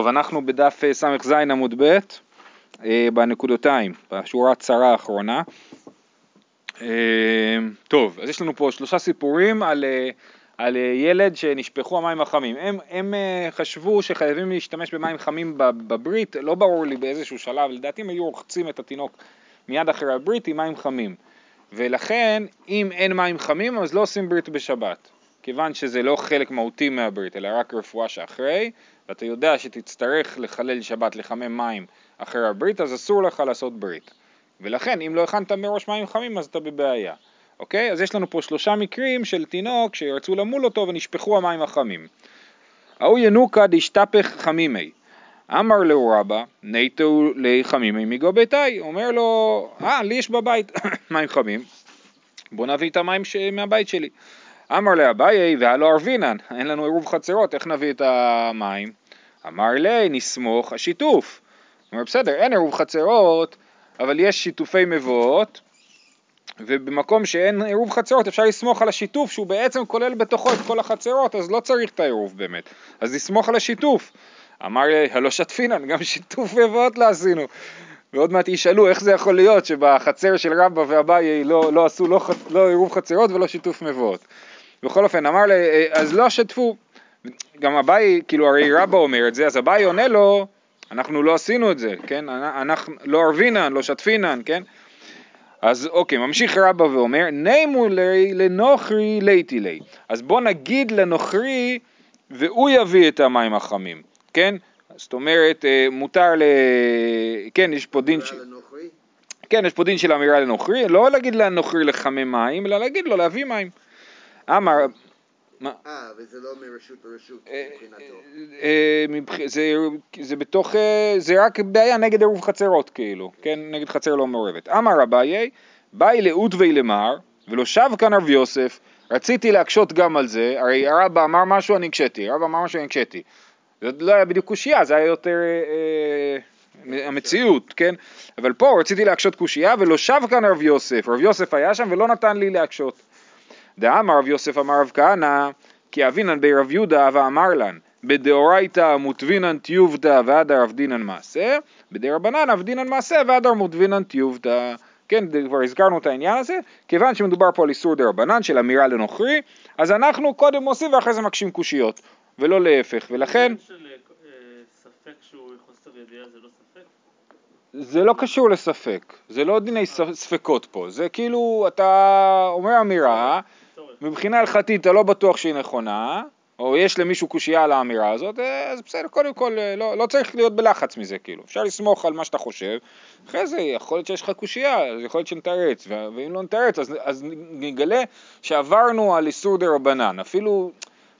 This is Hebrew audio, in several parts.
טוב, אנחנו בדף אה, ס"ז עמוד ב' אה, בנקודותיים, בשורה הצרה האחרונה. אה, טוב, אז יש לנו פה שלושה סיפורים על, על ילד שנשפכו המים החמים. הם, הם חשבו שחייבים להשתמש במים חמים בברית, לא ברור לי באיזשהו שלב, לדעתי הם היו רוחצים את התינוק מיד אחרי הברית עם מים חמים. ולכן, אם אין מים חמים, אז לא עושים ברית בשבת. כיוון שזה לא חלק מהותי מהברית, אלא רק רפואה שאחרי, ואתה יודע שתצטרך לחלל שבת לחמם מים אחרי הברית, אז אסור לך לעשות ברית. ולכן, אם לא הכנת מראש מים חמים, אז אתה בבעיה. אוקיי? אז יש לנו פה שלושה מקרים של תינוק שרצו למול אותו ונשפכו המים החמים. ההוא ינוקא דשתפך חמימי. אמר לו רבא, ניתו לחמימי מגו ביתי. אומר לו, אה, לי יש בבית מים חמים, בוא נביא את המים ש... מהבית שלי. אמר לאביי והלא ערבינן, אין לנו עירוב חצרות, איך נביא את המים? אמר לי, נסמוך השיתוף. אומר, בסדר, אין עירוב חצרות, אבל יש שיתופי מבואות, ובמקום שאין עירוב חצרות אפשר לסמוך על השיתוף שהוא בעצם כולל בתוכו את כל החצרות, אז לא צריך את העירוב באמת. אז נסמוך על השיתוף. אמר לי, הלא שתפינן, גם שיתוף מבואות לא עשינו. ועוד מעט ישאלו איך זה יכול להיות שבחצר של רבא ואביי לא, לא עשו לא, לא עירוב חצרות ולא שיתוף מבואות. בכל אופן, אמר לי, אה, אז לא שתפו. גם אביי, כאילו הרי רבא אומר את זה, אז אביי עונה לו, אנחנו לא עשינו את זה, כן? אנחנו לא ערבינן, לא שתפינן, כן? אז אוקיי, ממשיך רבא ואומר, נימו לי לנוכרי ליתי לי. אז בוא נגיד לנוכרי והוא יביא את המים החמים, כן? זאת אומרת, אה, מותר ל... כן, יש פה דין... ש... כן, יש פה דין של אמירה לנוכרי, לא להגיד לנוכרי לחמם מים, אלא להגיד לו להביא מים. אמר... אה, וזה לא מרשות לרשות אה, מבחינתו. אה, זה בתוך, זה רק בעיה נגד עירוב חצרות כאילו, כן, נגד חצר לא מעורבת. אמר אביי, באי לאות ולמר, ולא שב כאן רב יוסף, רציתי להקשות גם על זה, הרי הרבא אמר משהו אני הקשיתי, הרבא אמר משהו אני הקשיתי. זה לא היה בדיוק קושייה, זה היה יותר אה, המציאות, כן? אבל פה רציתי להקשות קושייה ולא שב כאן רב יוסף, רב יוסף היה שם ולא נתן לי להקשות. דאמר רב יוסף אמר רב כהנא כי אבינן בי רב יהודה ואמר לן בדאורייתא מוטבינן טיובתא והדר אבדינן מעשה בדרבנן אבדינן מעשה והדר מוטבינן טיובתא כן, כבר הזכרנו את העניין הזה, כיוון שמדובר פה על איסור דה רבנן של אמירה לנוכרי, אז אנחנו קודם עושים ואחרי זה מקשים קושיות, ולא להפך, ולכן... אה, לא? זה לא קשור לספק, זה לא דיני ספקות פה, זה כאילו אתה אומר אמירה מבחינה הלכתית אתה לא בטוח שהיא נכונה, או יש למישהו קושייה על האמירה הזאת, אה, אז בסדר, קודם כל אה, לא, לא צריך להיות בלחץ מזה, כאילו, אפשר לסמוך על מה שאתה חושב, אחרי זה יכול להיות שיש לך קושייה, אז יכול להיות שנתרץ, ואם לא נתרץ אז, אז נגלה שעברנו על איסור דה רבנן, אפילו,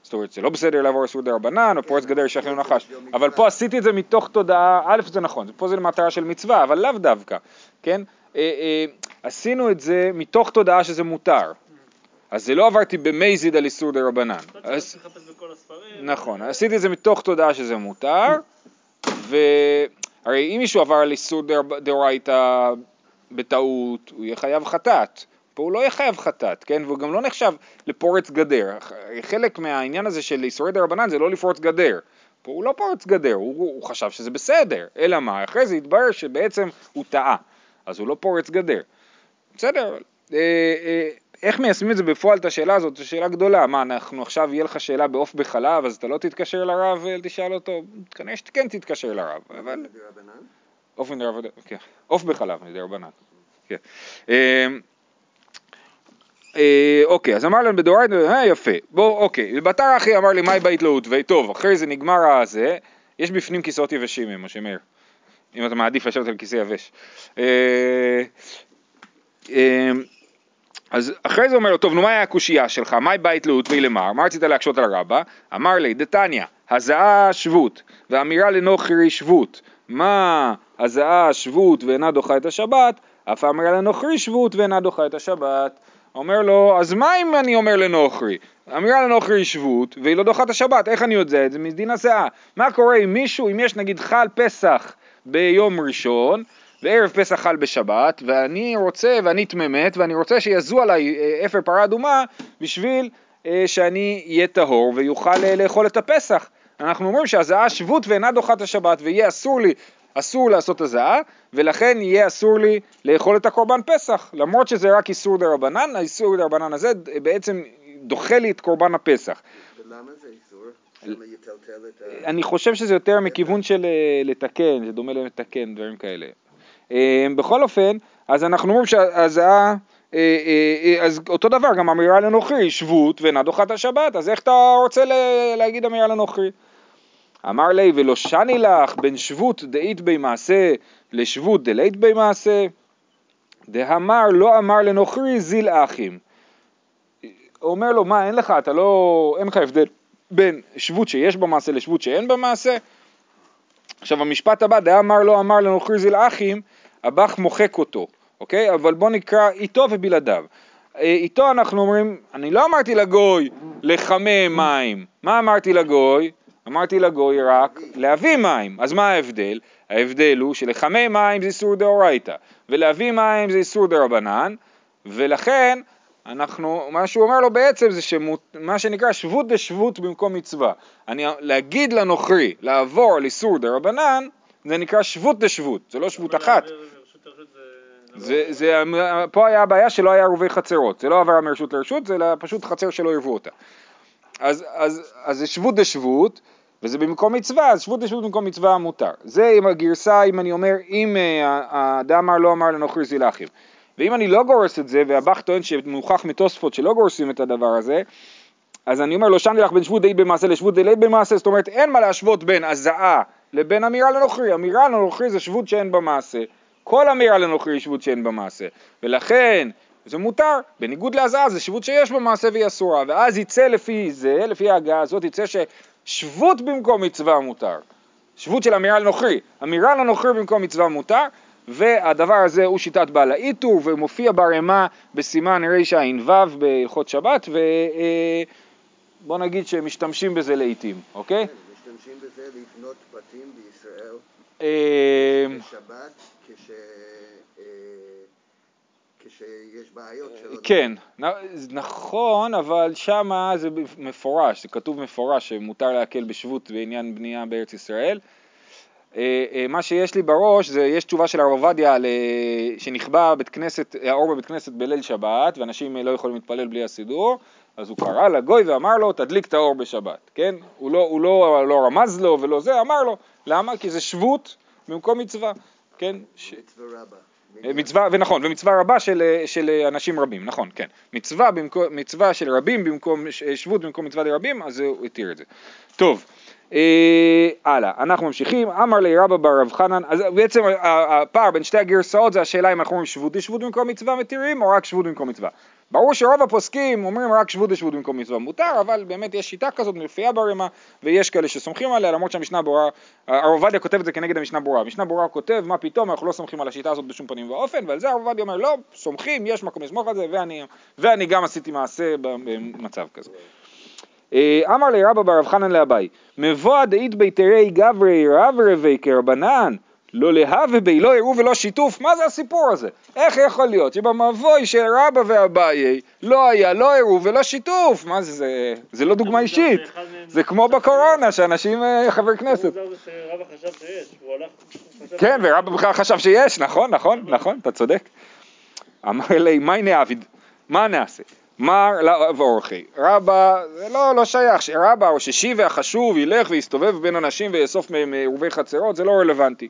זאת אומרת, זה לא בסדר לעבור איסור דה רבנן, או פורץ גדר שכן נחש, אבל פה עשיתי את זה מתוך תודעה, א' זה נכון, פה זה למטרה של מצווה, אבל לאו דווקא, כן? אה, עשינו את זה מתוך תודעה שזה מותר, אז זה לא עברתי במייזיד על איסור דה רבנן. נכון, עשיתי את זה מתוך תודעה שזה מותר, והרי אם מישהו עבר על איסור דאורייתא בטעות, הוא יהיה חייב חטאת. פה הוא לא יהיה חייב חטאת, כן? והוא גם לא נחשב לפורץ גדר. חלק מהעניין הזה של איסורי דה רבנן זה לא לפרוץ גדר. פה הוא לא פורץ גדר, הוא, הוא חשב שזה בסדר. אלא מה? אחרי זה התברר שבעצם הוא טעה. אז הוא לא פורץ גדר. בסדר, אה, אה, איך מיישמים את זה בפועל את השאלה הזאת, זו שאלה גדולה, מה אנחנו עכשיו יהיה לך שאלה בעוף בחלב אז אתה לא תתקשר לרב ותשאל אותו, כנראה שכן תתקשר לרב, אבל... עוף כן, עוף בחלב מדי רבנן, כן. אמ, אה, אוקיי, אז אמר להם בדורייתא, אה יפה, בוא, אוקיי, בתר אחי אמר לי מאי בית לאות, וטוב, אחרי זה נגמר הזה, יש בפנים כיסאות יבשים, משה מאיר, אם אתה מעדיף לשבת על כיסא יבש. אז אחרי זה אומר לו, טוב, נו, מה היה הקושייה שלך? מהי בית לאות ולמר? מה רצית להקשות על רבא? אמר לי, דתניא, הזעה שבות, ואמירה לנוכרי שבות. מה הזעה שבות ואינה דוחה את השבת? אף אמירה לנוכרי שבות ואינה דוחה את השבת. אומר לו, אז מה אם אני אומר לנוכרי? אמירה לנוכרי שבות, והיא לא דוחה את השבת, איך אני יודע את זה? מדין הזעה. מה קורה אם מישהו, אם יש נגיד חל פסח ביום ראשון, וערב פסח חל בשבת, ואני רוצה, ואני תממת, ואני רוצה שיזו עליי אה, אפר פרה אדומה בשביל אה, שאני אהיה טהור ויוכל אה, לאכול את הפסח. אנחנו אומרים שהזעה שבות ואינה דוחה את השבת, ויהיה אסור לי, אסור לעשות הזעה, ולכן יהיה אסור לי לאכול את הקורבן פסח, למרות שזה רק איסור דה רבנן, האיסור דה רבנן הזה בעצם דוחה לי את קורבן הפסח. ולמה זה איסור? אני חושב שזה יותר מכיוון של לתקן, זה דומה למתקן, דברים כאלה. אה, בכל אופן, אז אנחנו אומרים שהזעה, אה, אז אותו דבר, גם אמירה לנוכרי, שבות ואינה דוחת השבת, אז איך אתה רוצה להגיד אמירה לנוכרי? אמר לי, ולא שני לך בין שבות דאית בי מעשה לשבות דלית בי מעשה, דאמר לא אמר לנוכרי זיל אחים. אומר לו, מה, אין לך, אתה לא, אין לך הבדל בין שבות שיש במעשה לשבות שאין במעשה? עכשיו המשפט הבא, דאמר לא אמר לנוכרי זיל אחים, הבח מוחק אותו, אוקיי? אבל בוא נקרא איתו ובלעדיו. אה, איתו אנחנו אומרים, אני לא אמרתי לגוי לחמם מים, מה אמרתי לגוי? אמרתי לגוי רק להביא מים, אז מה ההבדל? ההבדל הוא שלחמם מים זה איסור דאורייתא, ולהביא מים זה איסור דרבנן, ולכן אנחנו, מה שהוא אומר לו בעצם זה שמה שנקרא שבות דשבות במקום מצווה. אני, להגיד לנוכרי לעבור על איסור דרבנן, זה נקרא שבות דשבות, זה לא שבות אחת. זה, זה, פה היה הבעיה שלא היה עירובי חצרות, זה לא עבר מרשות לרשות, זה פשוט חצר שלא עירבו אותה. אז, אז, אז זה שבות דשבות, וזה במקום מצווה, אז שבות דשבות במקום מצווה מותר. זה עם הגרסה, אם אני אומר, אם אה, האדם אמר לא אמר לנוכרי זילחים. ואם אני לא גורס את זה, והבח טוען שמוכח מתוספות שלא גורסים את הדבר הזה, אז אני אומר לו, שם לך בין שבות דאית במעשה לשבות דאית במעשה, זאת אומרת אין מה להשוות בין הזעה לבין אמירה לנוכרי, אמירה לנוכרי זה שבות שאין במעשה, כל אמירה לנוכרי היא שבות שאין במעשה, ולכן זה מותר, בניגוד להזעה זה שבות שיש במעשה והיא אסורה, ואז יצא לפי זה, לפי ההגעה הזאת, יצא ששבות במקום מצווה מותר, שבות של אמירה לנוכרי, אמירה לנוכרי במקום מצווה מותר, והדבר הזה הוא שיטת בעל האיתור ומופיע ברמה בסימן רע"ו בהלכות שבת ובוא אה, נגיד שמשתמשים בזה לעיתים, אוקיי? משתמשים בזה לבנות בתים בישראל אה, בשבת כש... אה, כשיש בעיות שלא... כן, נכון, אבל שמה זה מפורש, זה כתוב מפורש שמותר להקל בשבות בעניין בנייה בארץ ישראל. אה, אה, מה שיש לי בראש זה, יש תשובה של הרב עובדיה שנכבה בית כנסת, האור בבית כנסת בליל שבת ואנשים לא יכולים להתפלל בלי הסידור אז הוא קרא לגוי ואמר לו תדליק את האור בשבת, כן? הוא לא, הוא לא, לא רמז לו ולא זה, אמר לו, למה? כי זה שבות במקום מצווה, כן? ש... מצווה רבה. אה, מצווה, ונכון, ומצווה רבה של, של אנשים רבים, נכון, כן. מצווה, במקום, מצווה של רבים במקום שבות במקום מצווה לרבים, אז הוא התיר את זה. טוב. אה, הלאה, אנחנו ממשיכים, אמר לי רבא בר רב חנן, אז בעצם הפער בין שתי הגרסאות זה השאלה אם אנחנו אומרים שבות דשבות במקום מצווה מתירים או רק שבות במקום מצווה. ברור שרוב הפוסקים אומרים רק שבות דשבות במקום מצווה מותר, אבל באמת יש שיטה כזאת מופיעה ברמה ויש כאלה שסומכים עליה למרות שהמשנה ברורה, הרב עובדיה כותב את זה כנגד המשנה ברורה, המשנה ברורה כותב מה פתאום אנחנו לא סומכים על השיטה הזאת בשום פנים ואופן ועל זה הרב עובדיה אומר לא, סומכים, יש מקום לסמוך על זה ואני, ואני גם עשיתי מעשה במצב כזה. אה, אמר לי רבא ברב חנן לאביי, מבוא דאית ביתרי גברי רב רבי כרבנן, לא להווה בי, לא הראו ולא שיתוף, מה זה הסיפור הזה? איך יכול להיות שבמבוי של רבא ואביי לא היה לא הראו ולא שיתוף? מה זה, זה, זה לא דוגמה אישית, זה כמו בקורונה שאנשים אה, חבר כנסת. כן, ורבא בכלל חשב שיש, נכון, נכון, נכון, אתה צודק. אמר לי, מה הנה עביד, מה נעשה? מר ואורחי. רבא, זה לא, לא שייך, שרבא או ששיבה החשוב ילך ויסתובב בין אנשים ויאסוף מהם עירובי חצרות, זה לא רלוונטי.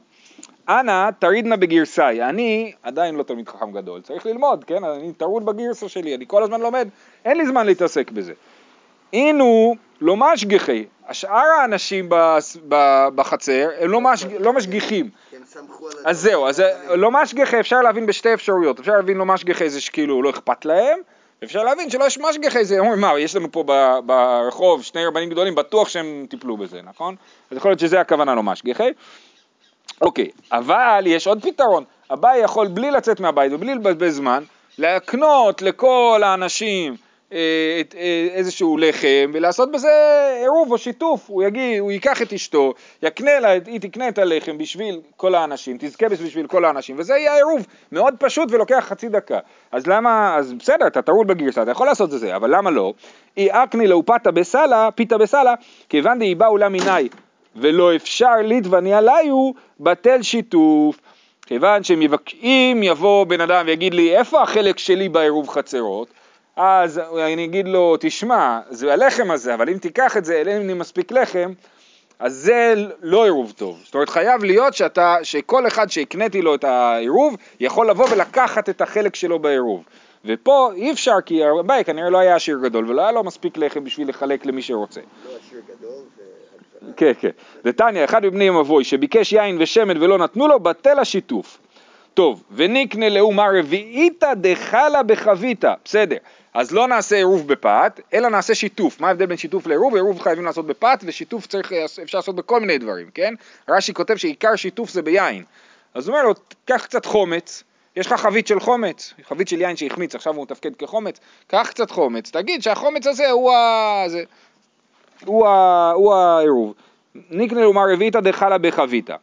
אנא תרידנה בגרסאי, אני עדיין לא תלמיד חכם גדול, צריך ללמוד, כן? אני טרוד בגרסה שלי, אני כל הזמן לומד, אין לי זמן להתעסק בזה. אינו לא משגיחי, השאר האנשים בחצר הם לא, מש, לא משגיחים. אז זהו, אז לא משגיחי אפשר להבין בשתי אפשרויות, אפשר להבין לא משגיחי זה שכאילו לא אכפת להם, אפשר להבין שלא יש משגיח איזה, אומרים מה, יש לנו פה ברחוב שני רבנים גדולים, בטוח שהם טיפלו בזה, נכון? אז יכול להיות שזה הכוונה לא משגיחי. אוקיי, אבל יש עוד פתרון, אביי יכול בלי לצאת מהבית ובלי לבזבז זמן, להקנות לכל האנשים אה, את, אה, איזשהו לחם ולעשות בזה עירוב או שיתוף, הוא יגיד, הוא ייקח את אשתו, יקנה לה, היא תקנה את הלחם בשביל כל האנשים, תזכה בשביל כל האנשים, וזה יהיה עירוב מאוד פשוט ולוקח חצי דקה. אז למה, אז בסדר, אתה טרוד בגרסה, אתה יכול לעשות את זה, אבל למה לא? אי אקני לאו פתא בסלה, פיתא בסלה, כיוון דאי באו לה מיני ולא אפשר ליטבני עליו, בטל שיתוף. כיוון שאם יבוא בן אדם ויגיד לי, איפה החלק שלי בעירוב חצרות? אז אני אגיד לו, תשמע, זה הלחם הזה, אבל אם תיקח את זה, אין לי מספיק לחם, אז זה לא עירוב טוב. זאת אומרת, חייב להיות שאתה, שכל אחד שהקניתי לו את העירוב, יכול לבוא ולקחת את החלק שלו בעירוב. ופה אי אפשר, כי הרבי כנראה לא היה עשיר גדול, ולא היה לו מספיק לחם בשביל לחלק למי שרוצה. לא עשיר גדול. כן, כן. ותניא, אחד מבני המבוי שביקש יין ושמן ולא נתנו לו, בטל השיתוף. טוב, ונקנה לאומה רביעיתא דחלה בחביתא, בסדר. אז לא נעשה עירוב בפת, אלא נעשה שיתוף. מה ההבדל בין שיתוף לעירוב? עירוב חייבים לעשות בפת, ושיתוף צריך, אפשר לעשות בכל מיני דברים, כן? רש"י כותב שעיקר שיתוף זה ביין. אז הוא אומר לו, קח קצת חומץ, יש לך חבית של חומץ, חבית של יין שהחמיץ, עכשיו הוא מתפקד כחומץ, קח קצת חומץ, תגיד שהחומץ הזה הוא ה... זה, הוא, העירוב. נקנה לומר רביעיתא דחלה בחביתא.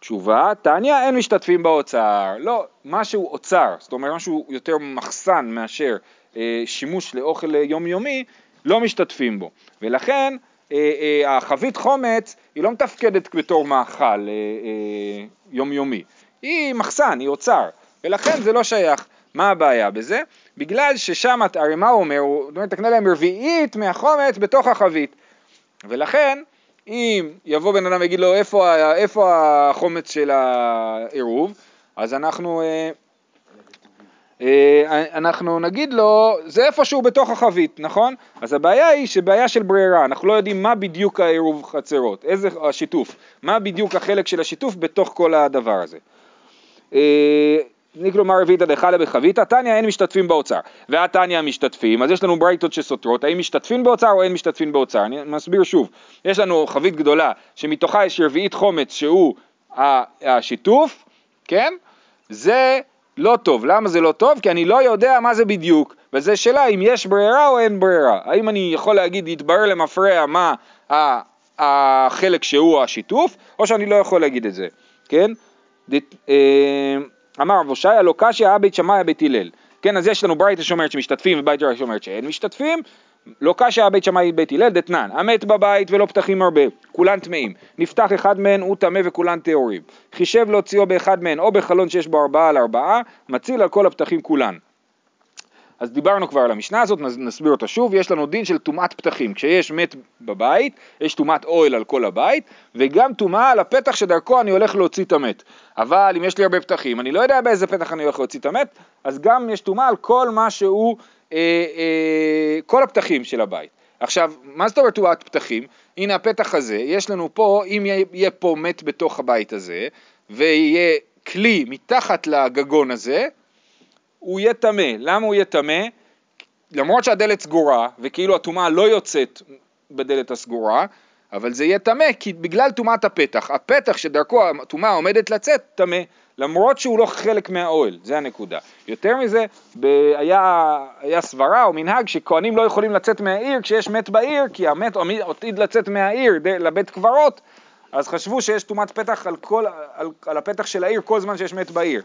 תשובה, תניא אין משתתפים באוצר. לא, משהו אוצר, זאת אומרת משהו יותר מחסן מאשר אה, שימוש לאוכל יומיומי, לא משתתפים בו. ולכן אה, אה, החבית חומץ היא לא מתפקדת בתור מאכל אה, אה, יומיומי. היא מחסן, היא אוצר, ולכן זה לא שייך. מה הבעיה בזה? בגלל ששם, הרי מה הוא אומר? הוא אומר, תקנה להם רביעית מהחומץ בתוך החבית. ולכן, אם יבוא בן אדם ויגיד לו איפה, איפה החומץ של העירוב, אז אנחנו, אה, אה, אנחנו נגיד לו, זה איפשהו בתוך החבית, נכון? אז הבעיה היא שבעיה של ברירה, אנחנו לא יודעים מה בדיוק העירוב חצרות, איזה השיתוף, מה בדיוק החלק של השיתוף בתוך כל הדבר הזה. אה, נקרא מר רביתא דחלה בחביתא, תניא אין משתתפים באוצר, והתניא משתתפים, אז יש לנו ברייתות שסותרות, האם משתתפים באוצר או אין משתתפים באוצר, אני מסביר שוב, יש לנו חבית גדולה שמתוכה יש רביעית חומץ שהוא השיתוף, כן? זה לא טוב, למה זה לא טוב? כי אני לא יודע מה זה בדיוק, וזו שאלה אם יש ברירה או אין ברירה, האם אני יכול להגיד, יתברר למפרע מה החלק שהוא השיתוף, או שאני לא יכול להגיד את זה, כן? אה, אמר רב הושעיה לא קשיא בית שמאי בית הלל. כן, אז יש לנו ברייתא שאומרת שמשתתפים וברייתא שאומרת שאין משתתפים. לא קשיא בית שמאי בית הלל דתנן, המת בבית ולא פתחים הרבה, כולן טמאים. נפתח אחד מהן הוא טמא וכולן טהורים. חישב להוציאו באחד מהן או בחלון שיש בו ארבעה על ארבעה, מציל על כל הפתחים כולן. אז דיברנו כבר על המשנה הזאת, נס- נסביר אותה שוב, יש לנו דין של טומאת פתחים, כשיש מת בבית, יש טומאת אוהל על כל הבית, וגם טומאה על הפתח שדרכו אני הולך להוציא את המת. אבל אם יש לי הרבה פתחים, אני לא יודע באיזה פתח אני הולך להוציא את המת, אז גם יש טומאה על כל מה שהוא, אה, אה, כל הפתחים של הבית. עכשיו, מה זאת אומרת טומאת פתחים? הנה הפתח הזה, יש לנו פה, אם יהיה פה מת בתוך הבית הזה, ויהיה כלי מתחת לגגון הזה, הוא יהיה טמא. למה הוא יהיה טמא? למרות שהדלת סגורה, וכאילו הטומאה לא יוצאת בדלת הסגורה, אבל זה יהיה טמא, כי בגלל טומאת הפתח. הפתח שדרכו הטומאה עומדת לצאת, טמא, למרות שהוא לא חלק מהאוהל, זה הנקודה. יותר מזה, ב- היה, היה סברה או מנהג שכהנים לא יכולים לצאת מהעיר כשיש מת בעיר, כי המת עתיד לצאת מהעיר לבית קברות, אז חשבו שיש טומאת פתח על, כל, על, על הפתח של העיר כל זמן שיש מת בעיר.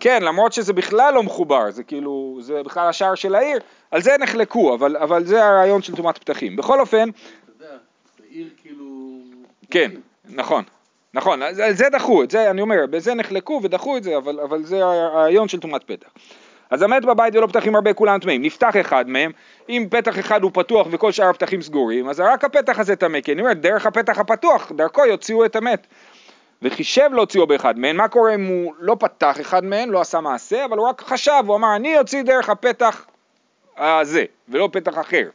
כן, למרות שזה בכלל לא מחובר, זה כאילו, זה בכלל השער של העיר, על זה נחלקו, אבל, אבל זה הרעיון של טומאת פתחים. בכל אופן, אתה יודע, זה עיר כאילו... כן, נכון, נכון, על זה דחו, את זה אני אומר, בזה נחלקו ודחו את זה, אבל, אבל זה הרעיון של טומאת פתח. אז המת בבית ולא פתחים הרבה כולם טמאים, נפתח אחד מהם, אם פתח אחד הוא פתוח וכל שאר הפתחים סגורים, אז רק הפתח הזה טמא, כי אני אומר, דרך הפתח הפתוח, דרכו יוציאו את המת. וחישב להוציאו באחד מהן, מה קורה אם הוא לא פתח אחד מהן, לא עשה מעשה, אבל הוא רק חשב, הוא אמר, אני אוציא דרך הפתח הזה, ולא פתח אחר.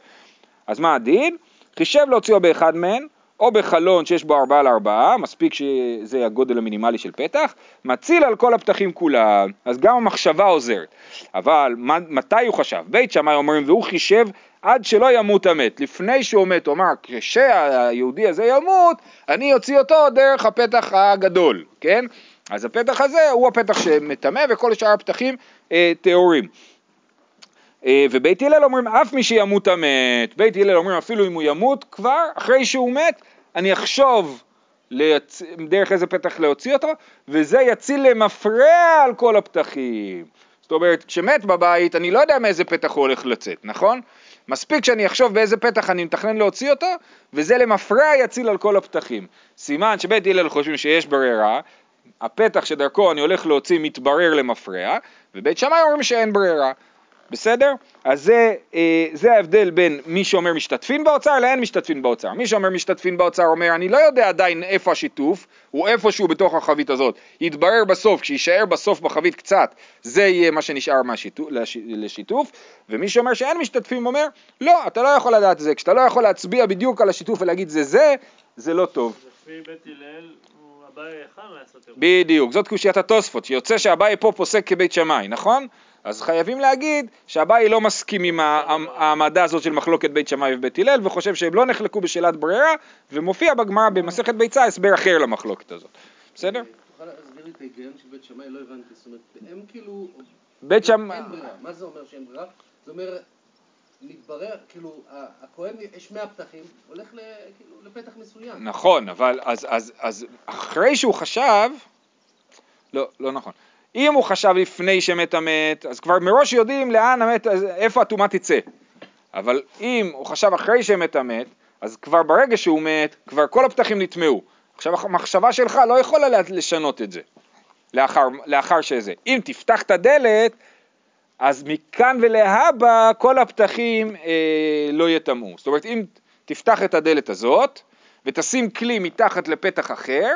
אז מה הדין? חישב להוציאו באחד מהן, או בחלון שיש בו ארבעה לארבעה, מספיק שזה הגודל המינימלי של פתח, מציל על כל הפתחים כולם, אז גם המחשבה עוזרת. אבל מתי הוא חשב? בית שמאי אומרים, והוא חישב עד שלא ימות המת. לפני שהוא מת, הוא אמר, כשהיהודי הזה ימות, אני אוציא אותו דרך הפתח הגדול, כן? אז הפתח הזה הוא הפתח שמטמא וכל שאר הפתחים אה. אה, ובית הלל אומרים אף מי שימות המת, בית הלל אומרים אפילו אם הוא ימות כבר, אחרי שהוא מת, אני אחשוב ליצ... דרך איזה פתח להוציא אותו, וזה יציל למפרע על כל הפתחים. זאת אומרת, כשמת בבית, אני לא יודע מאיזה פתח הוא הולך לצאת, נכון? מספיק שאני אחשוב באיזה פתח אני מתכנן להוציא אותו, וזה למפרע יציל על כל הפתחים. סימן שבית הלל חושבים שיש ברירה, הפתח שדרכו אני הולך להוציא מתברר למפרע, ובית שמאי אומרים שאין ברירה. בסדר? אז זה, אה, זה ההבדל בין מי שאומר משתתפים באוצר לאין משתתפים באוצר. מי שאומר משתתפים באוצר אומר אני לא יודע עדיין איפה השיתוף, הוא איפשהו בתוך החבית הזאת. יתברר בסוף, כשישאר בסוף בחבית קצת, זה יהיה מה שנשאר מהשיתוף, לש, לשיתוף, ומי שאומר שאין משתתפים אומר לא, אתה לא יכול לדעת זה, כשאתה לא יכול להצביע בדיוק על השיתוף ולהגיד זה זה, זה לא טוב. לפי בית הלל, אביי יכל לעשות ערבוב. בדיוק, זאת קושיית התוספות, שיוצא שאביי פה פוסק כבית שמאי, נכון? אז חייבים להגיד שאביי לא מסכים עם העמדה הזאת של מחלוקת בית שמאי ובית הלל וחושב שהם לא נחלקו בשאלת ברירה ומופיע בגמרא במסכת ביצה הסבר אחר למחלוקת הזאת, בסדר? תוכל להסביר לי את ההיגיון של בית שמאי? לא הבנתי. זאת אומרת, הם כאילו... בית שמאי, אין ברירה. מה זה אומר שאין ברירה? זה אומר, מתברר, כאילו, הכהן, יש 100 פתחים, הולך ל- כאילו, לפתח מסוים. נכון, אבל אז, אז, אז אחרי שהוא חשב, לא, לא נכון. אם הוא חשב לפני שמת המת, אז כבר מראש יודעים לאן המת, איפה הטומאה תצא. אבל אם הוא חשב אחרי שמת המת, אז כבר ברגע שהוא מת, כבר כל הפתחים נטמעו. עכשיו המחשבה שלך לא יכולה לה- לשנות את זה, לאחר, לאחר שזה. אם תפתח את הדלת, אז מכאן ולהבא כל הפתחים אה, לא יטמעו. זאת אומרת, אם תפתח את הדלת הזאת ותשים כלי מתחת לפתח אחר,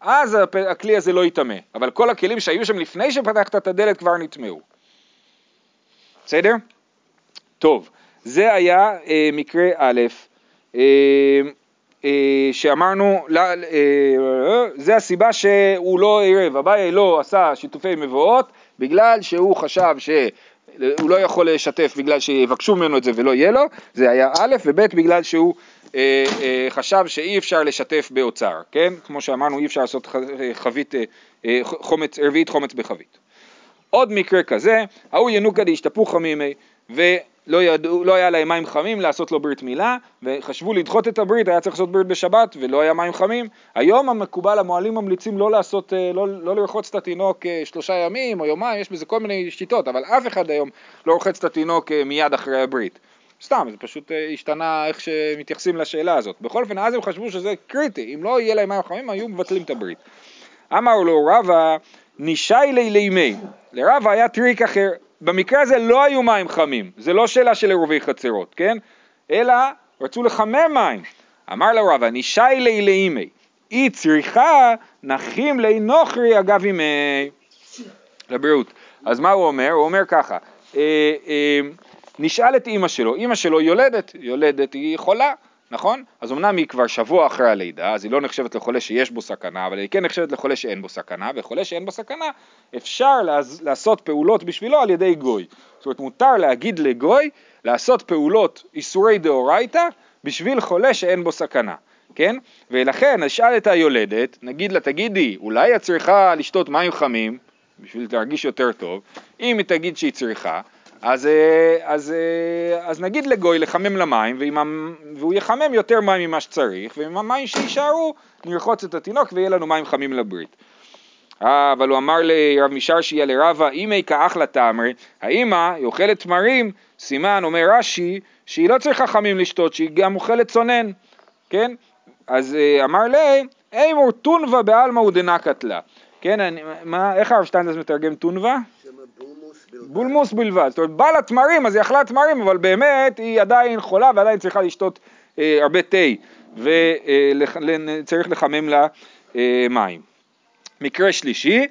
אז הכלי הזה לא יטמא. אבל כל הכלים שהיו שם לפני שפתחת את הדלת כבר נטמעו. בסדר? טוב, זה היה אה, מקרה א', אה, אה, שאמרנו, לא, אה, זה הסיבה שהוא לא עירב, אביי לא עשה שיתופי מבואות בגלל שהוא חשב שהוא לא יכול לשתף בגלל שיבקשו ממנו את זה ולא יהיה לו, זה היה א', וב' בגלל שהוא אה, אה, חשב שאי אפשר לשתף באוצר, כן? כמו שאמרנו אי אפשר לעשות אה, חבית, חומץ, רביעית חומץ בחבית. עוד מקרה כזה, ההוא ינוקא דהשתפוך חמימי, ולא ידעו, לא היה להם מים חמים לעשות לו ברית מילה, וחשבו לדחות את הברית, היה צריך לעשות ברית בשבת, ולא היה מים חמים. היום המקובל, המוהלים ממליצים לא לעשות, לא, לא לרחוץ את התינוק שלושה ימים או יומיים, יש בזה כל מיני שיטות, אבל אף אחד היום לא רוחץ את התינוק מיד אחרי הברית. סתם, זה פשוט אה, השתנה איך שמתייחסים לשאלה הזאת. בכל אופן, אז הם חשבו שזה קריטי, אם לא יהיה להם מים חמים, היו מבטלים את הברית. אמר לו רבא, נישייליה לאימיה. לרבא היה טריק אחר. במקרה הזה לא היו מים חמים, זה לא שאלה של עירובי חצרות, כן? אלא רצו לחמם מים. אמר לו רבא, נישייליה לאימיה. אי צריכא נחים ליה נוכרי אגב אימיה. לבריאות. אז מה הוא אומר? הוא אומר ככה, אה, אה, נשאל את אימא שלו, אימא שלו יולדת, יולדת היא חולה, נכון? אז אמנם היא כבר שבוע אחרי הלידה, אז היא לא נחשבת לחולה שיש בו סכנה, אבל היא כן נחשבת לחולה שאין בו סכנה, וחולה שאין בו סכנה, אפשר לעז, לעשות פעולות בשבילו על ידי גוי. זאת אומרת, מותר להגיד לגוי לעשות פעולות איסורי דאורייתא בשביל חולה שאין בו סכנה, כן? ולכן נשאל את היולדת, נגיד לה, תגידי, אולי את צריכה לשתות מים חמים בשביל להרגיש יותר טוב, אם היא תגיד שהיא צריכה, אז, אה, אז, אה, אז נגיד לגוי לחמם למים, ועם, והוא יחמם יותר מים ממה שצריך, ועם המים שיישארו נרחוץ את התינוק ויהיה לנו מים חמים לברית. אה, אבל הוא אמר לרב משרשיה לרבה, אימי כאחלה תמרי, האמא היא אוכלת תמרים, סימן, אומר רש"י, שהיא לא צריכה חמים לשתות, שהיא גם אוכלת צונן, כן? אז אמר לי, אימור טונבה בעלמא ודנקת לה. כן, אני, מה, איך הרב שטיינדס מתרגם טונבה? שם בולמוס בלבד, זאת אומרת בא לה תמרים אז היא אכלה תמרים אבל באמת היא עדיין חולה ועדיין צריכה לשתות אה, הרבה תה וצריך לחמם לה אה, מים. מקרה שלישי,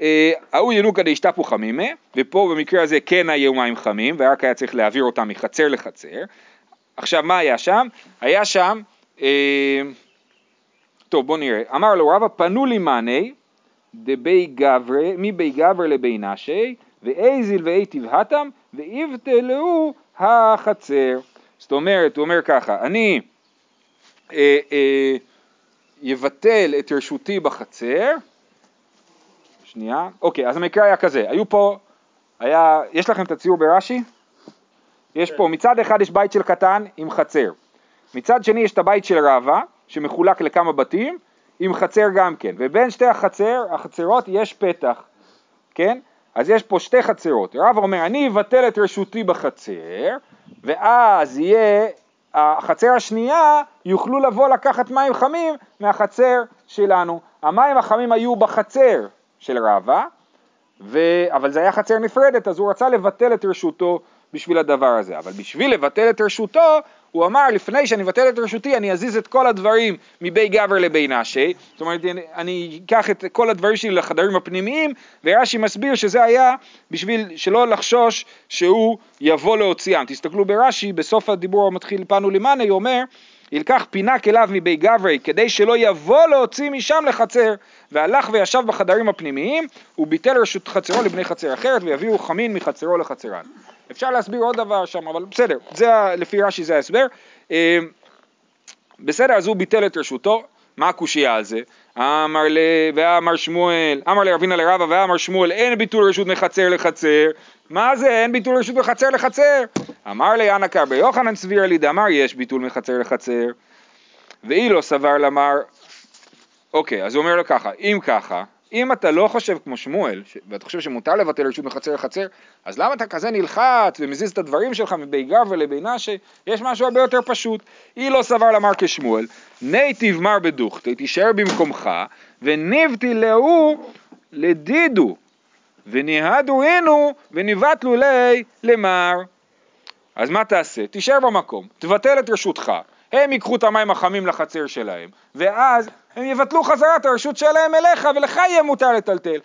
אה, ההוא ינוקא דאשתפו חמימה, ופה במקרה הזה כן היו מים חמים ורק היה צריך להעביר אותם מחצר לחצר. עכשיו מה היה שם? היה שם, אה, טוב בוא נראה, אמר לו רבא פנו לי מאני דבי גברי, מבי גבר לבי נשי, ואיזיל ואי תבהתם, ויבטלו החצר. זאת אומרת, הוא אומר ככה, אני אה, אה, יבטל את רשותי בחצר, שנייה, אוקיי, אז המקרה היה כזה, היו פה, היה, יש לכם את הציור ברש"י? יש פה, מצד אחד יש בית של קטן עם חצר, מצד שני יש את הבית של רבא, שמחולק לכמה בתים, עם חצר גם כן, ובין שתי החצר, החצרות יש פתח, כן? אז יש פה שתי חצרות, רבא אומר, אני אבטל את רשותי בחצר, ואז יהיה, החצר השנייה, יוכלו לבוא לקחת מים חמים מהחצר שלנו. המים החמים היו בחצר של רבא, ו... אבל זה היה חצר נפרדת, אז הוא רצה לבטל את רשותו בשביל הדבר הזה. אבל בשביל לבטל את רשותו, הוא אמר, לפני שאני אבטל את רשותי, אני אזיז את כל הדברים מבי גבר לבי נשי. זאת אומרת, אני אקח את כל הדברים שלי לחדרים הפנימיים, ורש"י מסביר שזה היה בשביל שלא לחשוש שהוא יבוא להוציאם. תסתכלו ברש"י, בסוף הדיבור המתחיל פנו למאנה, הוא אומר, ילקח פינק אליו מבי גברי, כדי שלא יבוא להוציא משם לחצר, והלך וישב בחדרים הפנימיים, וביטל רשות חצרו לבני חצר אחרת, ויביאו חמין מחצרו לחצרן. אפשר להסביר עוד דבר שם, אבל בסדר, זה, לפי רש"י זה ההסבר. אה, בסדר, אז הוא ביטל את רשותו, מה הקושייה על זה? אמר ל... ואמר שמואל, אמר לרבינה לרבא ואמר שמואל אין ביטול רשות מחצר לחצר מה זה אין ביטול רשות מחצר לחצר? אמר לי אנא קרבי יוחנן סביר לי דאמר יש ביטול מחצר לחצר ואי לא סבר למר אוקיי, אז הוא אומר לו ככה, אם ככה, אם אתה לא חושב כמו שמואל, ש... ואתה חושב שמותר לבטל רשות מחצר לחצר, אז למה אתה כזה נלחץ ומזיז את הדברים שלך מבי גב ולבי נשי? יש משהו הרבה יותר פשוט. אי לא סבר למר כשמואל, נייטיב מר בדוכתי, תישאר במקומך, וניבתי להוא לדידו, וניהדו הינו, וניבטלו לי למר. אז מה תעשה? תישאר במקום, תבטל את רשותך, הם ייקחו את המים החמים לחצר שלהם, ואז הם יבטלו חזרה את הרשות שלהם אליך, ולך יהיה מותר לטלטל.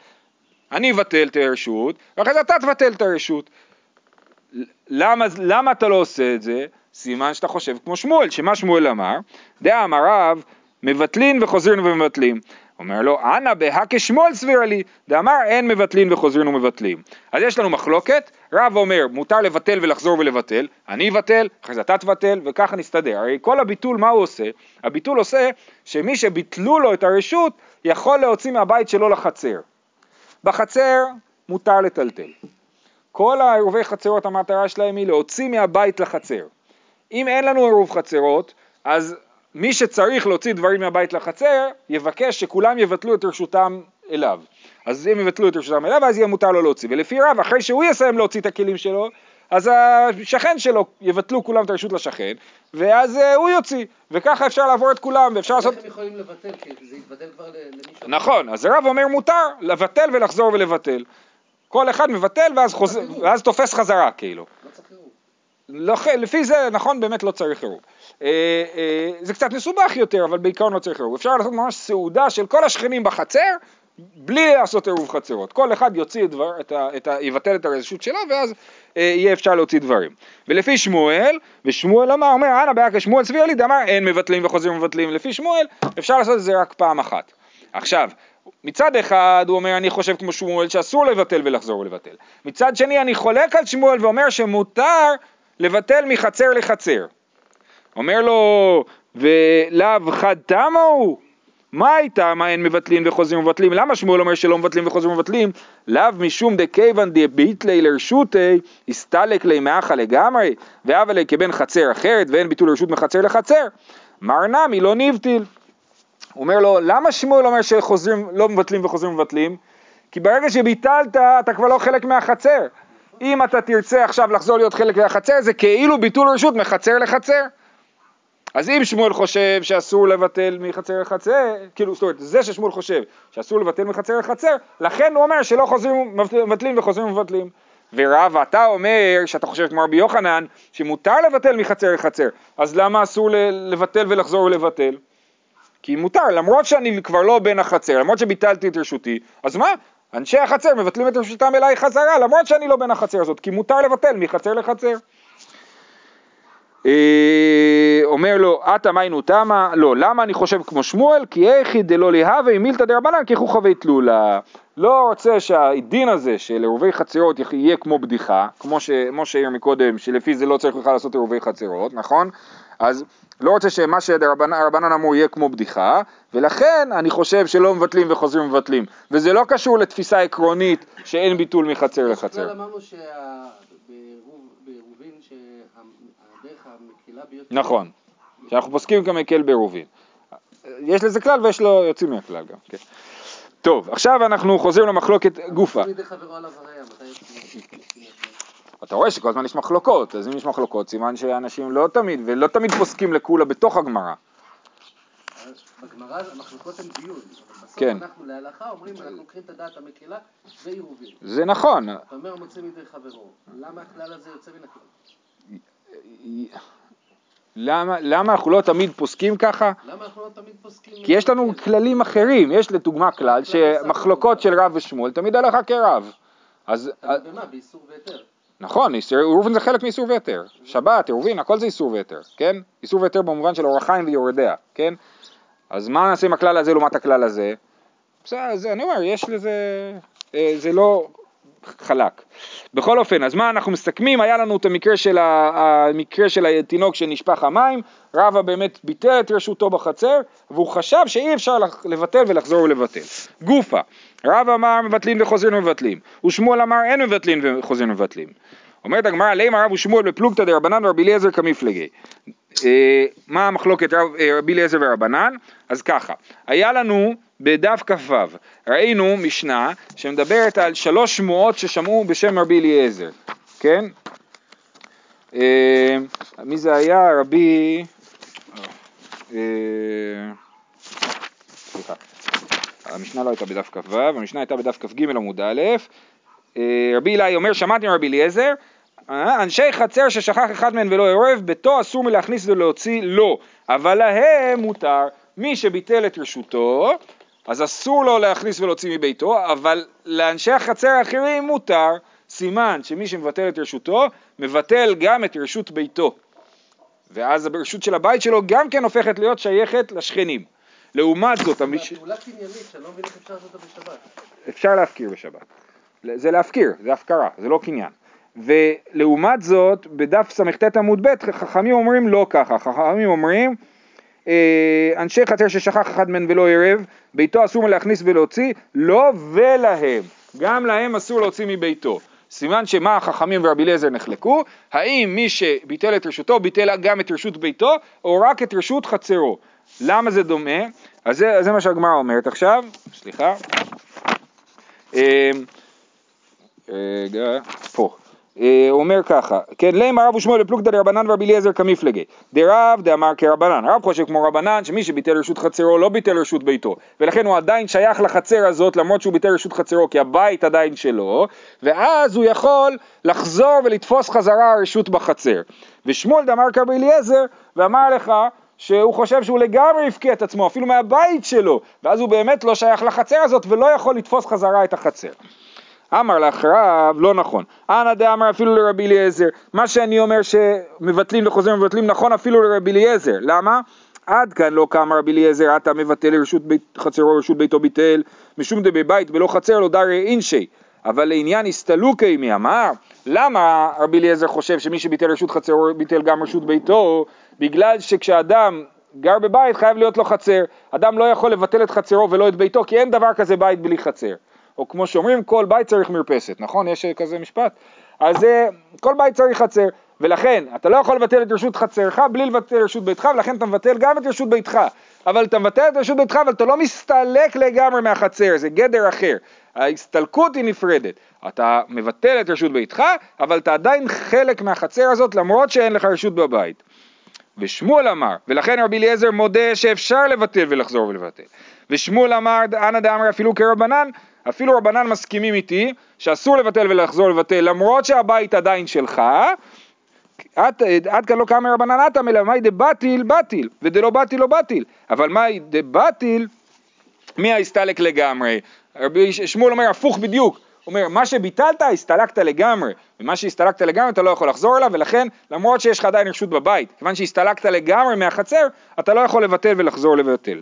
אני אבטל את הרשות, ואחרי זה אתה תבטל את הרשות. למה, למה אתה לא עושה את זה? סימן שאתה חושב כמו שמואל, שמה שמואל אמר? דעה אמר רב, מבטלין וחוזרין ומבטלים. אומר לו, אנא בהא כשמואל סבירה לי, דאמר אין מבטלין וחוזרין ומבטלים. אז יש לנו מחלוקת, רב אומר מותר לבטל ולחזור ולבטל, אני אבטל, אחרי זה אתה תבטל, וככה נסתדר. הרי כל הביטול מה הוא עושה? הביטול עושה שמי שביטלו לו את הרשות יכול להוציא מהבית שלו לחצר. בחצר מותר לטלטל. כל העירובי חצרות המטרה שלהם היא להוציא מהבית לחצר. אם אין לנו עירוב חצרות, אז מי שצריך להוציא דברים מהבית לחצר, יבקש שכולם יבטלו את רשותם אליו. אז הם יבטלו את רשותם אליו, אז יהיה מותר לו להוציא. ולפי רב, אחרי שהוא יסיים להוציא את הכלים שלו, אז השכן שלו יבטלו כולם את הרשות לשכן, ואז uh, הוא יוציא, וככה אפשר לעבור את כולם, ואפשר לעשות... איך הם יכולים לבטל? כי זה יתבטל כבר למישהו. נכון, אז הרב אומר מותר לבטל ולחזור ולבטל. כל אחד מבטל ואז, חוז... ואז תופס חזרה כאילו. לא צריך עירוב. לא, לפי זה, נכון, באמת לא צריך עירוב. אה, אה, זה קצת מסובך יותר, אבל בעיקרון לא צריך עירוב. אפשר לעשות ממש סעודה של כל השכנים בחצר, בלי לעשות עירוב חצרות. כל אחד יוציא את דבר, את ה, את ה, יבטל את הרשות שלו, ואז אה, יהיה אפשר להוציא דברים. ולפי שמואל, ושמואל אמר, אומר, אנא בעיה כשמואל סביר לי, דאמר אין מבטלים וחוזרים ומבטלים. לפי שמואל, אפשר לעשות את זה רק פעם אחת. עכשיו, מצד אחד הוא אומר אני חושב כמו שמואל שאסור לבטל ולחזור ולבטל. מצד שני אני חולק על שמואל ואומר שמותר לבטל מחצר לחצר. אומר לו ולאו חד תמה הוא? מה הייתה מה אין מבטלים וחוזרים ומבטלים? למה שמואל אומר שלא מבטלים וחוזרים ומבטלים? לאו משום דכיוון דביטלי לרשותי הסתלק לי מאחה לגמרי והווה לי כבן חצר אחרת ואין ביטול רשות מחצר לחצר. מר נמי לא נבטיל. הוא אומר לו, למה שמואל אומר שחוזרים, לא מבטלים וחוזרים מבטלים? כי ברגע שביטלת, אתה כבר לא חלק מהחצר. אם אתה תרצה עכשיו לחזור להיות חלק מהחצר, זה כאילו ביטול רשות מחצר לחצר. אז אם שמואל חושב שאסור לבטל מחצר לחצר, כאילו, זאת אומרת, זה ששמואל חושב שאסור לבטל מחצר לחצר, לכן הוא אומר שלא חוזרים, מבטלים וחוזרים ומבטלים. ורב, אתה אומר שאתה חושב כמו רבי יוחנן, שמותר לבטל מחצר לחצר, אז למה אסור לבטל ולחזור ולבטל? כי מותר, למרות שאני כבר לא בן החצר, למרות שביטלתי את רשותי, אז מה? אנשי החצר מבטלים את רשותם אליי חזרה, למרות שאני לא בן החצר הזאת, כי מותר לבטל מחצר לחצר. אומר לו, עתה מיינו תמה, לא, למה אני חושב כמו שמואל? כי איכי דלא להווה מילתא דרבנן כחוכבי תלולה. לא רוצה שהדין הזה של עירובי חצרות יהיה כמו בדיחה, כמו שמשה העיר מקודם, שלפי זה לא צריך בכלל לעשות עירובי חצרות, נכון? אז לא רוצה שמה שרבנן אמרו יהיה כמו בדיחה, ולכן אני חושב שלא מבטלים וחוזרים ומבטלים. וזה לא קשור לתפיסה עקרונית שאין ביטול מחצר לחצר. בכלל אמרנו שהדרך ביותר... נכון, שאנחנו פוסקים כמקל בעירובין. יש לזה כלל ויש לו יוצאים מהכלל גם, כן. טוב, עכשיו אנחנו חוזרים למחלוקת גופה. יוצאים? אתה רואה שכל הזמן יש מחלוקות, אז אם יש מחלוקות, סימן שאנשים לא תמיד, ולא תמיד פוסקים לקולה בתוך הגמרא. בגמרא המחלוקות הן דיון, כן. אנחנו להלכה אומרים, אנחנו לוקחים את הדעת המקילה ועירובין. זה נכון, אתה אומר מוצא מידי חברו, למה הכלל הזה יוצא מן הכלל? למה, למה אנחנו לא תמיד פוסקים ככה? למה אנחנו לא תמיד פוסקים... כי יש לנו כללים אחרים, יש לדוגמה כלל שמחלוקות של רב ושמואל תמיד הלכה כרב. אז במה? באיסור והיתר. נכון, עירובין זה חלק מאיסור והיתר. שבת, עירובין, הכל זה איסור והיתר, כן? איסור והיתר במובן של אורח חיים ויורדיה, כן? אז מה נעשה עם הכלל הזה לעומת הכלל הזה? בסדר, אני אומר, יש לזה, אה, זה לא חלק. בכל אופן, אז מה אנחנו מסכמים? היה לנו את המקרה של, ה, המקרה של התינוק שנשפך המים, רבא באמת ביטל את רשותו בחצר, והוא חשב שאי אפשר לבטל ולחזור ולבטל. גופה, רבא אמר מבטלים וחוזרים ומבטלים, ושמואל אמר אין מבטלים וחוזרים ומבטלים. אומרת הגמרא, לימה רב ושמואל בפלוגתא דרבנן ורבי אליעזר כמפלגי. אה, מה המחלוקת אה, רבי אליעזר ורבנן? אז ככה, היה לנו בדף כ"ו, ראינו משנה שמדברת על שלוש שמועות ששמעו בשם רבי אליעזר, כן? אה, מי זה היה? רבי... סליחה, המשנה לא הייתה בדף כ"ו, המשנה הייתה בדף כ"ג עמוד א', רבי אלי אומר, שמעתי מרבי אליעזר, אנשי חצר ששכח אחד מהם ולא עורב, ביתו אסור מלהכניס ולהוציא לו, אבל להם מותר. מי שביטל את רשותו, אז אסור לו להכניס ולהוציא מביתו, אבל לאנשי החצר האחרים מותר. סימן שמי שמבטל את רשותו, מבטל גם את רשות ביתו. ואז הרשות של הבית שלו גם כן הופכת להיות שייכת לשכנים. לעומת זאת, המש... פעולה קניינית שאני לא מבין איך אפשר לעשות אותה בשבת. אפשר להפקיר בשבת. זה להפקיר, זה הפקרה, זה לא קניין. ולעומת זאת, בדף סט עמוד ב', חכמים אומרים לא ככה, חכמים אומרים, אה, אנשי חצר ששכח אחד מהם ולא ערב, ביתו אסור להכניס ולהוציא, לא ולהם, גם להם אסור להוציא מביתו. סימן שמה החכמים ורבי אליעזר נחלקו, האם מי שביטל את רשותו ביטל גם את רשות ביתו, או רק את רשות חצרו. למה זה דומה? אז זה, זה מה שהגמרא אומרת עכשיו, סליחה. אה, רגע, פה. אה, אומר ככה, כן, למה רב ושמואל בפלוגתא דרבנן ורבי אליעזר כמפלגי. דרב דאמר כרבנן, רב חושב כמו רבנן שמי שביטל רשות חצרו לא ביטל רשות ביתו, ולכן הוא עדיין שייך לחצר הזאת למרות שהוא ביטל רשות חצרו כי הבית עדיין שלו, ואז הוא יכול לחזור ולתפוס חזרה רשות בחצר. ושמואל דאמר כרבי אליעזר ואמר לך שהוא חושב שהוא לגמרי הפקיע את עצמו, אפילו מהבית שלו, ואז הוא באמת לא שייך לחצר הזאת ולא יכול לתפוס חזרה את החצר. אמר לך רב, לא נכון. אנא דאמר אפילו לרבי אליעזר. מה שאני אומר שמבטלים וחוזרים ומבטלים נכון אפילו לרבי אליעזר. למה? עד כאן לא קם רבי אליעזר, אתה מבטל רשות בית, חצרו רשות ביתו ביטל, משום דבי בית ולא חצר לא דרי אינשי. אבל לעניין הסתלוקי מי אמר, למה רבי אליעזר חושב שמי שביטל רשות חצרו ביטל גם רשות ביתו? בגלל שכשאדם גר בבית חייב להיות לו חצר. אדם לא יכול לבטל את חצרו ולא את ביתו, כי אין דבר כזה בית בלי חצר. או כמו שאומרים, כל בית צריך מרפסת, נכון? יש כזה משפט? אז אה, כל בית צריך חצר, ולכן אתה לא יכול לבטל את רשות חצרך בלי לבטל רשות ביתך, ולכן אתה מבטל גם את רשות ביתך. אבל אתה מבטל את רשות ביתך, אבל אתה לא מסתלק לגמרי מהחצר, זה גדר אחר. ההסתלקות היא נפרדת. אתה מבטל את רשות ביתך, אבל אתה עדיין חלק מהחצר הזאת, למרות שאין לך רשות בבית. ושמואל אמר, ולכן רבי אליעזר מודה שאפשר לבטל ולחזור ולבטל. ושמואל אמר, אנא דאמר אפילו כרבנן, אפילו רבנן מסכימים איתי שאסור לבטל ולחזור לבטל למרות שהבית עדיין שלך, עד, עד כאן לא קם רבנן אטם אלא מאי דבטיל בטיל ודלא בטיל לא בטיל אבל מאי דבטיל מי ההסתלק לגמרי? רבי שמואל אומר הפוך בדיוק. אומר מה שביטלת הסתלקת לגמרי. ומה שהסתלקת לגמרי אתה לא יכול לחזור אליו ולכן למרות שיש לך עדיין רשות בבית כיוון שהסתלקת לגמרי מהחצר אתה לא יכול לבטל ולחזור לבטל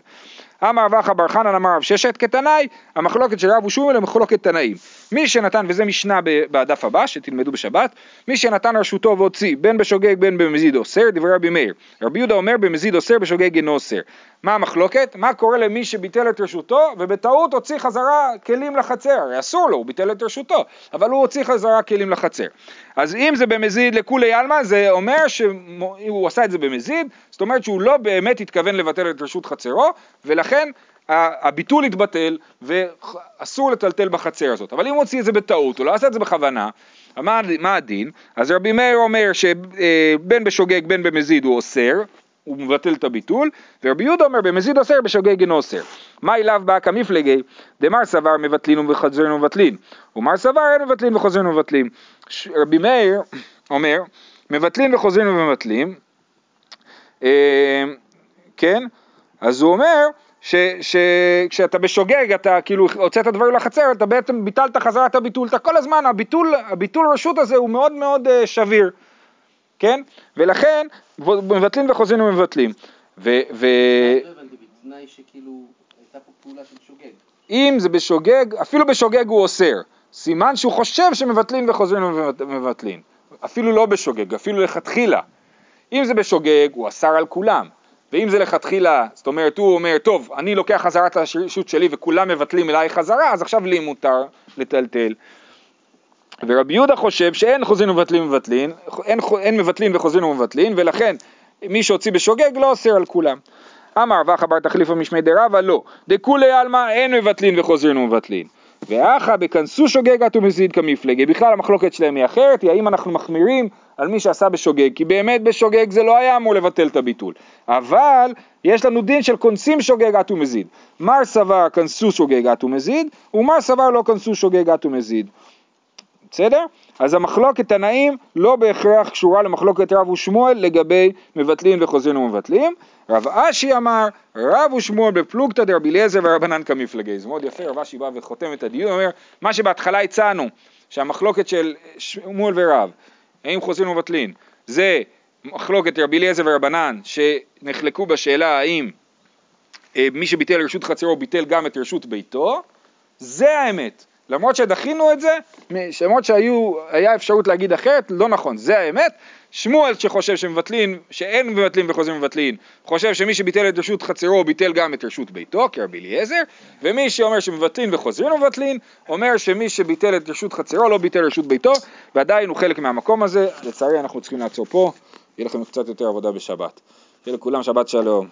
אמר רב אחא בר חנן אמר רב ששת כתנאי, המחלוקת של רב ושמואל היא מחלוקת תנאים. מי שנתן, וזה משנה בדף הבא שתלמדו בשבת, מי שנתן רשותו והוציא בין בשוגג בין במזיד אוסר, דברי רבי מאיר. רבי יהודה אומר במזיד אוסר בשוגג אינו אוסר. מה המחלוקת? מה קורה למי שביטל את רשותו ובטעות הוציא חזרה כלים לחצר? הרי אסור לו, הוא ביטל את רשותו, אבל הוא הוציא חזרה כלים לחצר. אז אם זה במזיד לכולי עלמא, זה אומר שהוא עשה את זה במזיד, זאת אומרת שהוא לא באמת התכוון לבטל את רשות חצרו, ולכן הביטול התבטל ואסור לטלטל בחצר הזאת. אבל אם הוא הוציא את זה בטעות, הוא לא עשה את זה בכוונה, מה, מה הדין? אז רבי מאיר אומר שבין בשוגג בין במזיד הוא אוסר, הוא מבטל את הביטול, ורבי יהודה אומר במזיד אוסר בשוגג אינו אוסר. מה אליו בא כמפלגי? דמר סבר מבטלין וחוזרין ומבטלין, ומר סבר אין מבטלין וחוזרין ומבטלין. רבי מאיר אומר מבטלין וחוזרין ומבטלין, כן? אז הוא אומר שכשאתה בשוגג, אתה כאילו הוצאת דברים לחצר, אתה בעצם ביטלת חזרה את הביטול, אתה כל הזמן, הביטול, הביטול רשות הזה הוא מאוד מאוד אה, שביר, כן? ולכן מבטלים וחוזרים ומבטלים. ו- ו- לא הבנתי, בתנאי שכאילו הייתה פה פעולה של שוגג. אם זה בשוגג, אפילו בשוגג הוא אוסר, סימן שהוא חושב שמבטלים וחוזרים ומבטלים, אפילו לא בשוגג, אפילו לכתחילה. אם זה בשוגג, הוא אסר על כולם. ואם זה לכתחילה, זאת אומרת, הוא אומר, טוב, אני לוקח חזרה את הרשות שלי וכולם מבטלים אליי חזרה, אז עכשיו לי מותר לטלטל. ורבי יהודה חושב שאין חוזרים ומבטלים ומבטלים, אין, אין מבטלים וחוזרים ומבטלים, ולכן מי שהוציא בשוגג לא אוסר על כולם. אמר ואחא בר תחליפא משמי דרבא לא, דכולי עלמא אין מבטלין וחוזרים ומבטלין. ואחא בכנסו שוגג ומזיד כמפלגי, בכלל המחלוקת שלהם היא אחרת, היא האם אנחנו מחמירים על מי שעשה בשוגג, כי באמת בשוגג זה לא היה אמור לבטל את הביטול. אבל יש לנו דין של כונסים שוגג אט ומזיד. מר סבר כנסו שוגג אט ומזיד, ומר סבר לא כנסו שוגג אט ומזיד. בסדר? אז המחלוקת תנאים לא בהכרח קשורה למחלוקת רב ושמואל לגבי מבטלים וחוזרים ומבטלים. רב אשי אמר, רב ושמואל בפלוגתא דרבי אליעזר ורבנן כמפלגי. זה מאוד יפה, רב אשי בא וחותם את הדיון, אומר, מה שבהתחלה הצענו, שהמחלוקת של שמואל ורב, האם חוזרים ומבטלים, זה מחלוקת רבי אליעזר ורבנן, שנחלקו בשאלה האם אה, מי שביטל רשות חצרו ביטל גם את רשות ביתו, זה האמת. למרות שדחינו את זה, למרות שהיה אפשרות להגיד אחרת, לא נכון, זה האמת. שמואל שחושב שמבטלין, שאין מבטלין וחוזרים מבטלין, חושב שמי שביטל את רשות חצרו ביטל גם את רשות ביתו, כרבי אליעזר, ומי שאומר שמבטלין וחוזרים ומבטלין, אומר שמי שביטל את רשות חצרו לא ביטל רשות ביתו, ועדיין הוא חלק מהמקום הזה, לצערי אנחנו צריכים לעצור פה, יהיה לכם קצת יותר עבודה בשבת. שיהיה לכולם שבת שלום.